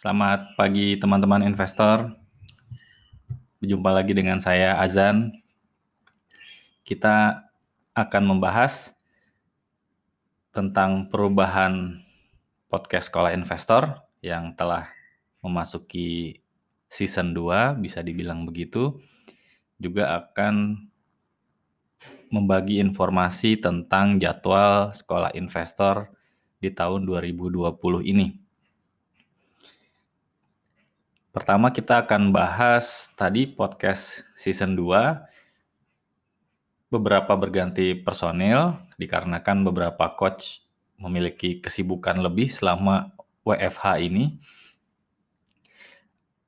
Selamat pagi teman-teman investor. Berjumpa lagi dengan saya Azan. Kita akan membahas tentang perubahan podcast Sekolah Investor yang telah memasuki season 2, bisa dibilang begitu. Juga akan membagi informasi tentang jadwal Sekolah Investor di tahun 2020 ini. Pertama kita akan bahas tadi podcast season 2 beberapa berganti personil dikarenakan beberapa coach memiliki kesibukan lebih selama WFH ini.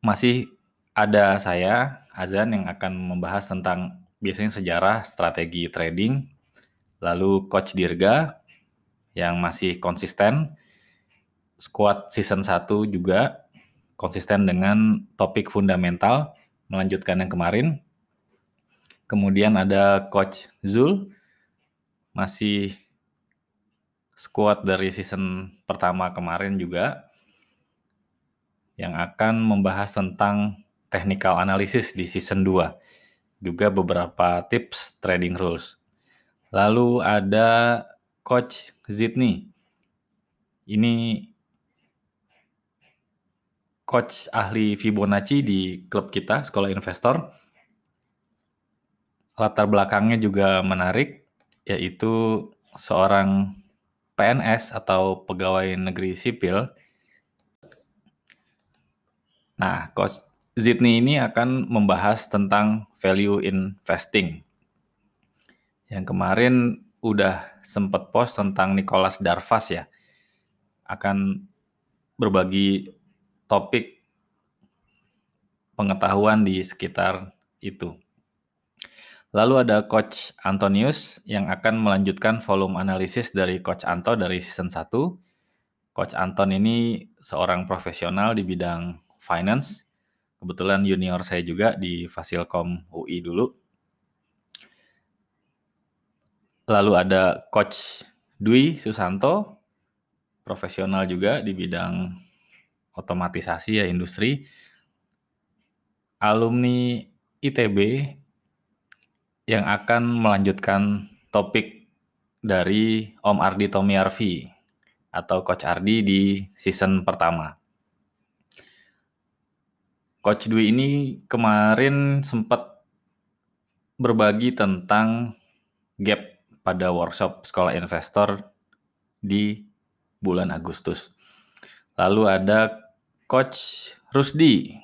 Masih ada saya Azan yang akan membahas tentang biasanya sejarah strategi trading, lalu coach Dirga yang masih konsisten, squad season 1 juga konsisten dengan topik fundamental, melanjutkan yang kemarin. Kemudian ada Coach Zul, masih squad dari season pertama kemarin juga, yang akan membahas tentang technical analysis di season 2. Juga beberapa tips trading rules. Lalu ada Coach Zidni. Ini coach ahli Fibonacci di klub kita, Sekolah Investor. Latar belakangnya juga menarik, yaitu seorang PNS atau pegawai negeri sipil. Nah, Coach Zidni ini akan membahas tentang value investing. Yang kemarin udah sempat post tentang Nicholas Darvas ya. Akan berbagi topik pengetahuan di sekitar itu. Lalu ada Coach Antonius yang akan melanjutkan volume analisis dari Coach Anto dari season 1. Coach Anton ini seorang profesional di bidang finance. Kebetulan junior saya juga di Fasilkom UI dulu. Lalu ada Coach Dwi Susanto, profesional juga di bidang otomatisasi ya industri alumni ITB yang akan melanjutkan topik dari Om Ardi Tomiarvi atau Coach Ardi di season pertama. Coach Dwi ini kemarin sempat berbagi tentang gap pada workshop sekolah investor di bulan Agustus. Lalu ada Coach Rusdi.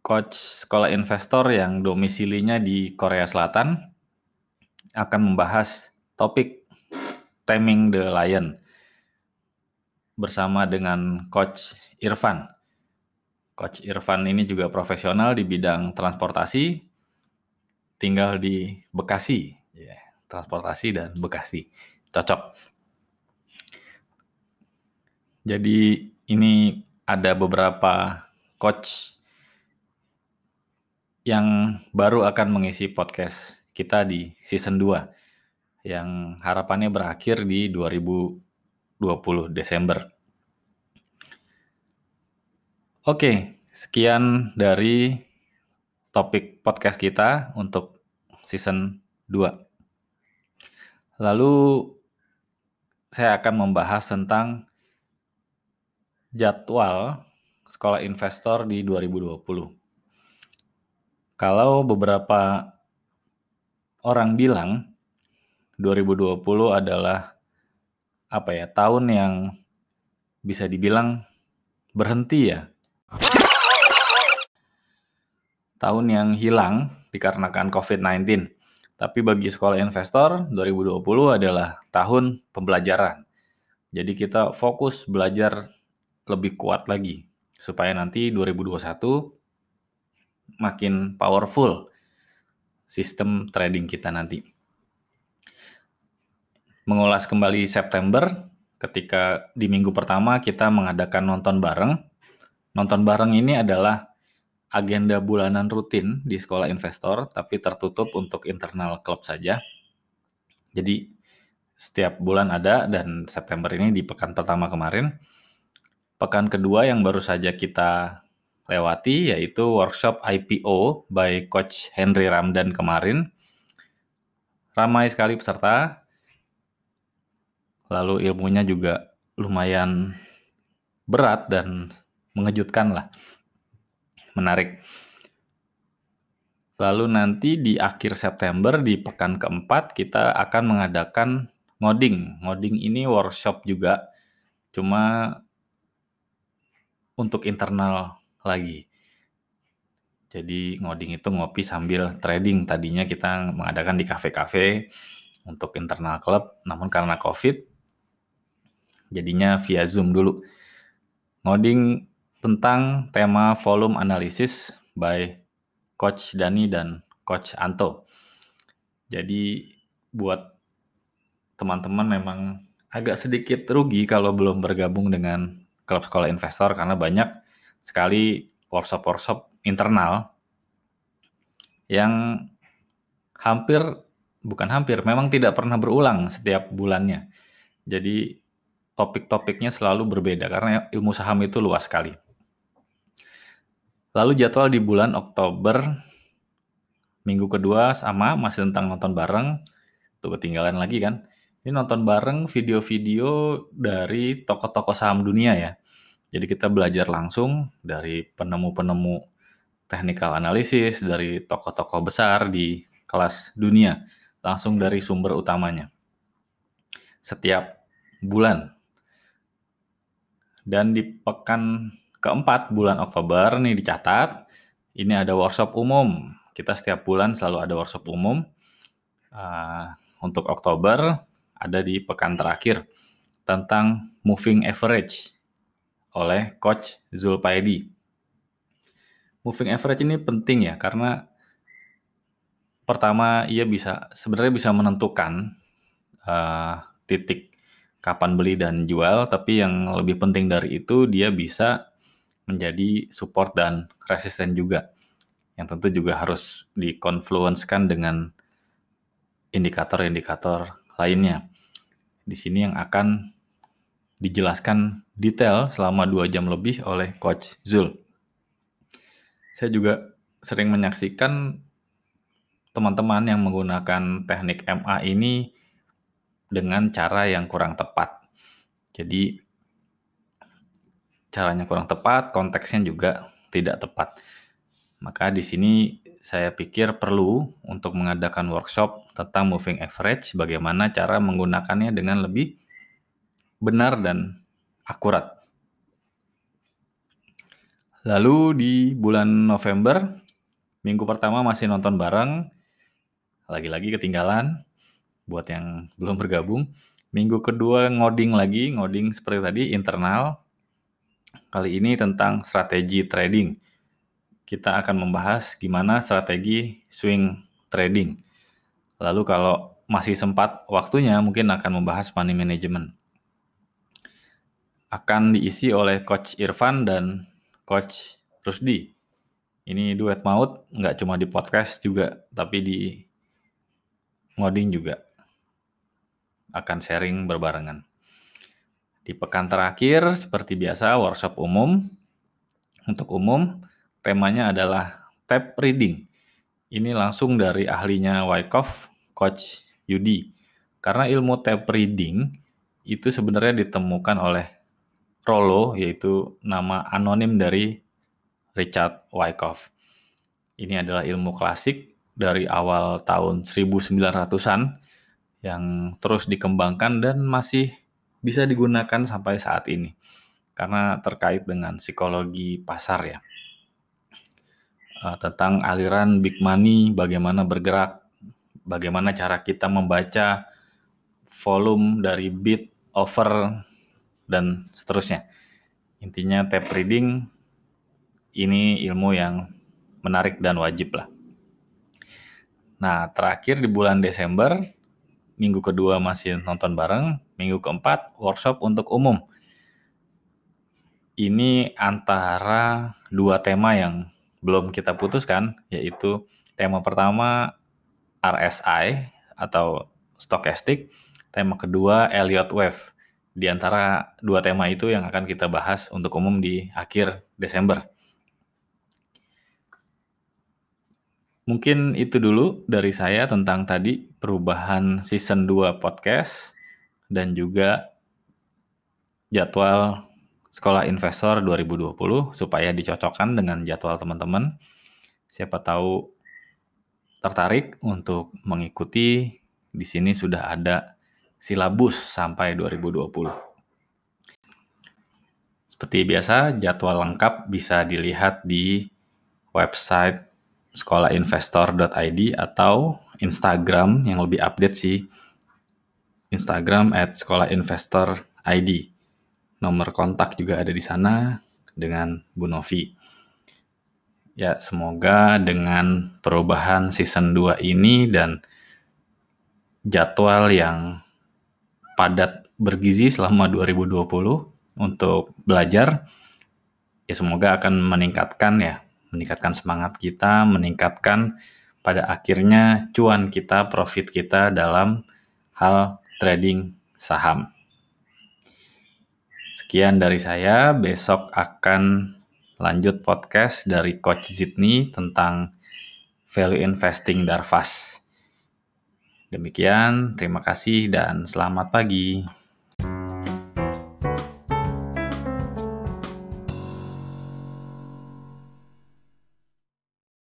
Coach sekolah investor yang domisilinya di Korea Selatan akan membahas topik Taming the Lion bersama dengan Coach Irfan. Coach Irfan ini juga profesional di bidang transportasi, tinggal di Bekasi, yeah, transportasi dan Bekasi, cocok. Jadi ini ada beberapa coach yang baru akan mengisi podcast kita di season 2 yang harapannya berakhir di 2020 Desember. Oke, sekian dari topik podcast kita untuk season 2. Lalu saya akan membahas tentang jadwal sekolah investor di 2020. Kalau beberapa orang bilang 2020 adalah apa ya, tahun yang bisa dibilang berhenti ya. Tahun yang hilang dikarenakan COVID-19. Tapi bagi sekolah investor, 2020 adalah tahun pembelajaran. Jadi kita fokus belajar lebih kuat lagi supaya nanti 2021 makin powerful sistem trading kita nanti. Mengulas kembali September ketika di minggu pertama kita mengadakan nonton bareng. Nonton bareng ini adalah agenda bulanan rutin di sekolah investor tapi tertutup untuk internal klub saja. Jadi setiap bulan ada dan September ini di pekan pertama kemarin pekan kedua yang baru saja kita lewati yaitu workshop IPO by Coach Henry Ramdan kemarin. Ramai sekali peserta. Lalu ilmunya juga lumayan berat dan mengejutkan lah. Menarik. Lalu nanti di akhir September di pekan keempat kita akan mengadakan ngoding. Ngoding ini workshop juga, cuma untuk internal lagi. Jadi ngoding itu ngopi sambil trading. Tadinya kita mengadakan di kafe-kafe untuk internal klub, namun karena COVID jadinya via Zoom dulu. Ngoding tentang tema volume analysis by Coach Dani dan Coach Anto. Jadi buat teman-teman memang agak sedikit rugi kalau belum bergabung dengan klub sekolah investor karena banyak sekali workshop-workshop internal yang hampir bukan hampir memang tidak pernah berulang setiap bulannya. Jadi topik-topiknya selalu berbeda karena ilmu saham itu luas sekali. Lalu jadwal di bulan Oktober minggu kedua sama masih tentang nonton bareng. Tuh ketinggalan lagi kan. Ini nonton bareng video-video dari tokoh-tokoh saham dunia ya. Jadi kita belajar langsung dari penemu-penemu technical analysis, dari tokoh-tokoh besar di kelas dunia, langsung dari sumber utamanya. Setiap bulan. Dan di pekan keempat bulan Oktober nih dicatat, ini ada workshop umum. Kita setiap bulan selalu ada workshop umum. Uh, untuk Oktober ada di pekan terakhir tentang moving average oleh coach Zulpaidi. Moving average ini penting ya karena pertama ia bisa sebenarnya bisa menentukan uh, titik kapan beli dan jual, tapi yang lebih penting dari itu dia bisa menjadi support dan resisten juga. Yang tentu juga harus dikonfluenskan dengan indikator-indikator lainnya di sini yang akan dijelaskan detail selama dua jam lebih oleh Coach Zul. Saya juga sering menyaksikan teman-teman yang menggunakan teknik MA ini dengan cara yang kurang tepat. Jadi caranya kurang tepat, konteksnya juga tidak tepat. Maka di sini saya pikir perlu untuk mengadakan workshop tentang moving average, bagaimana cara menggunakannya dengan lebih benar dan akurat. Lalu di bulan November, minggu pertama masih nonton bareng, lagi-lagi ketinggalan buat yang belum bergabung. Minggu kedua ngoding lagi, ngoding seperti tadi internal. Kali ini tentang strategi trading kita akan membahas gimana strategi swing trading. Lalu kalau masih sempat waktunya mungkin akan membahas money management. Akan diisi oleh Coach Irfan dan Coach Rusdi. Ini duet maut nggak cuma di podcast juga, tapi di ngoding juga akan sharing berbarengan. Di pekan terakhir, seperti biasa, workshop umum. Untuk umum, temanya adalah tab reading. Ini langsung dari ahlinya Wyckoff, Coach Yudi. Karena ilmu tab reading itu sebenarnya ditemukan oleh Rollo, yaitu nama anonim dari Richard Wyckoff. Ini adalah ilmu klasik dari awal tahun 1900-an yang terus dikembangkan dan masih bisa digunakan sampai saat ini karena terkait dengan psikologi pasar ya uh, tentang aliran big money, bagaimana bergerak, bagaimana cara kita membaca volume dari bid, over, dan seterusnya. Intinya tape reading ini ilmu yang menarik dan wajib lah. Nah, terakhir di bulan Desember, minggu kedua masih nonton bareng, minggu keempat workshop untuk umum. Ini antara dua tema yang belum kita putuskan, yaitu tema pertama RSI atau stochastic, tema kedua Elliott Wave. Di antara dua tema itu yang akan kita bahas untuk umum di akhir Desember. Mungkin itu dulu dari saya tentang tadi perubahan season 2 podcast dan juga jadwal Sekolah Investor 2020 supaya dicocokkan dengan jadwal teman-teman. Siapa tahu tertarik untuk mengikuti di sini sudah ada silabus sampai 2020. Seperti biasa, jadwal lengkap bisa dilihat di website sekolahinvestor.id atau Instagram yang lebih update sih. Instagram at sekolahinvestor.id. Nomor kontak juga ada di sana dengan Bu Novi. Ya, semoga dengan perubahan season 2 ini dan jadwal yang padat bergizi selama 2020 untuk belajar, ya semoga akan meningkatkan ya, meningkatkan semangat kita, meningkatkan pada akhirnya cuan kita, profit kita dalam hal trading saham. Sekian dari saya, besok akan lanjut podcast dari Coach Zidni tentang value investing Darvas. Demikian, terima kasih dan selamat pagi.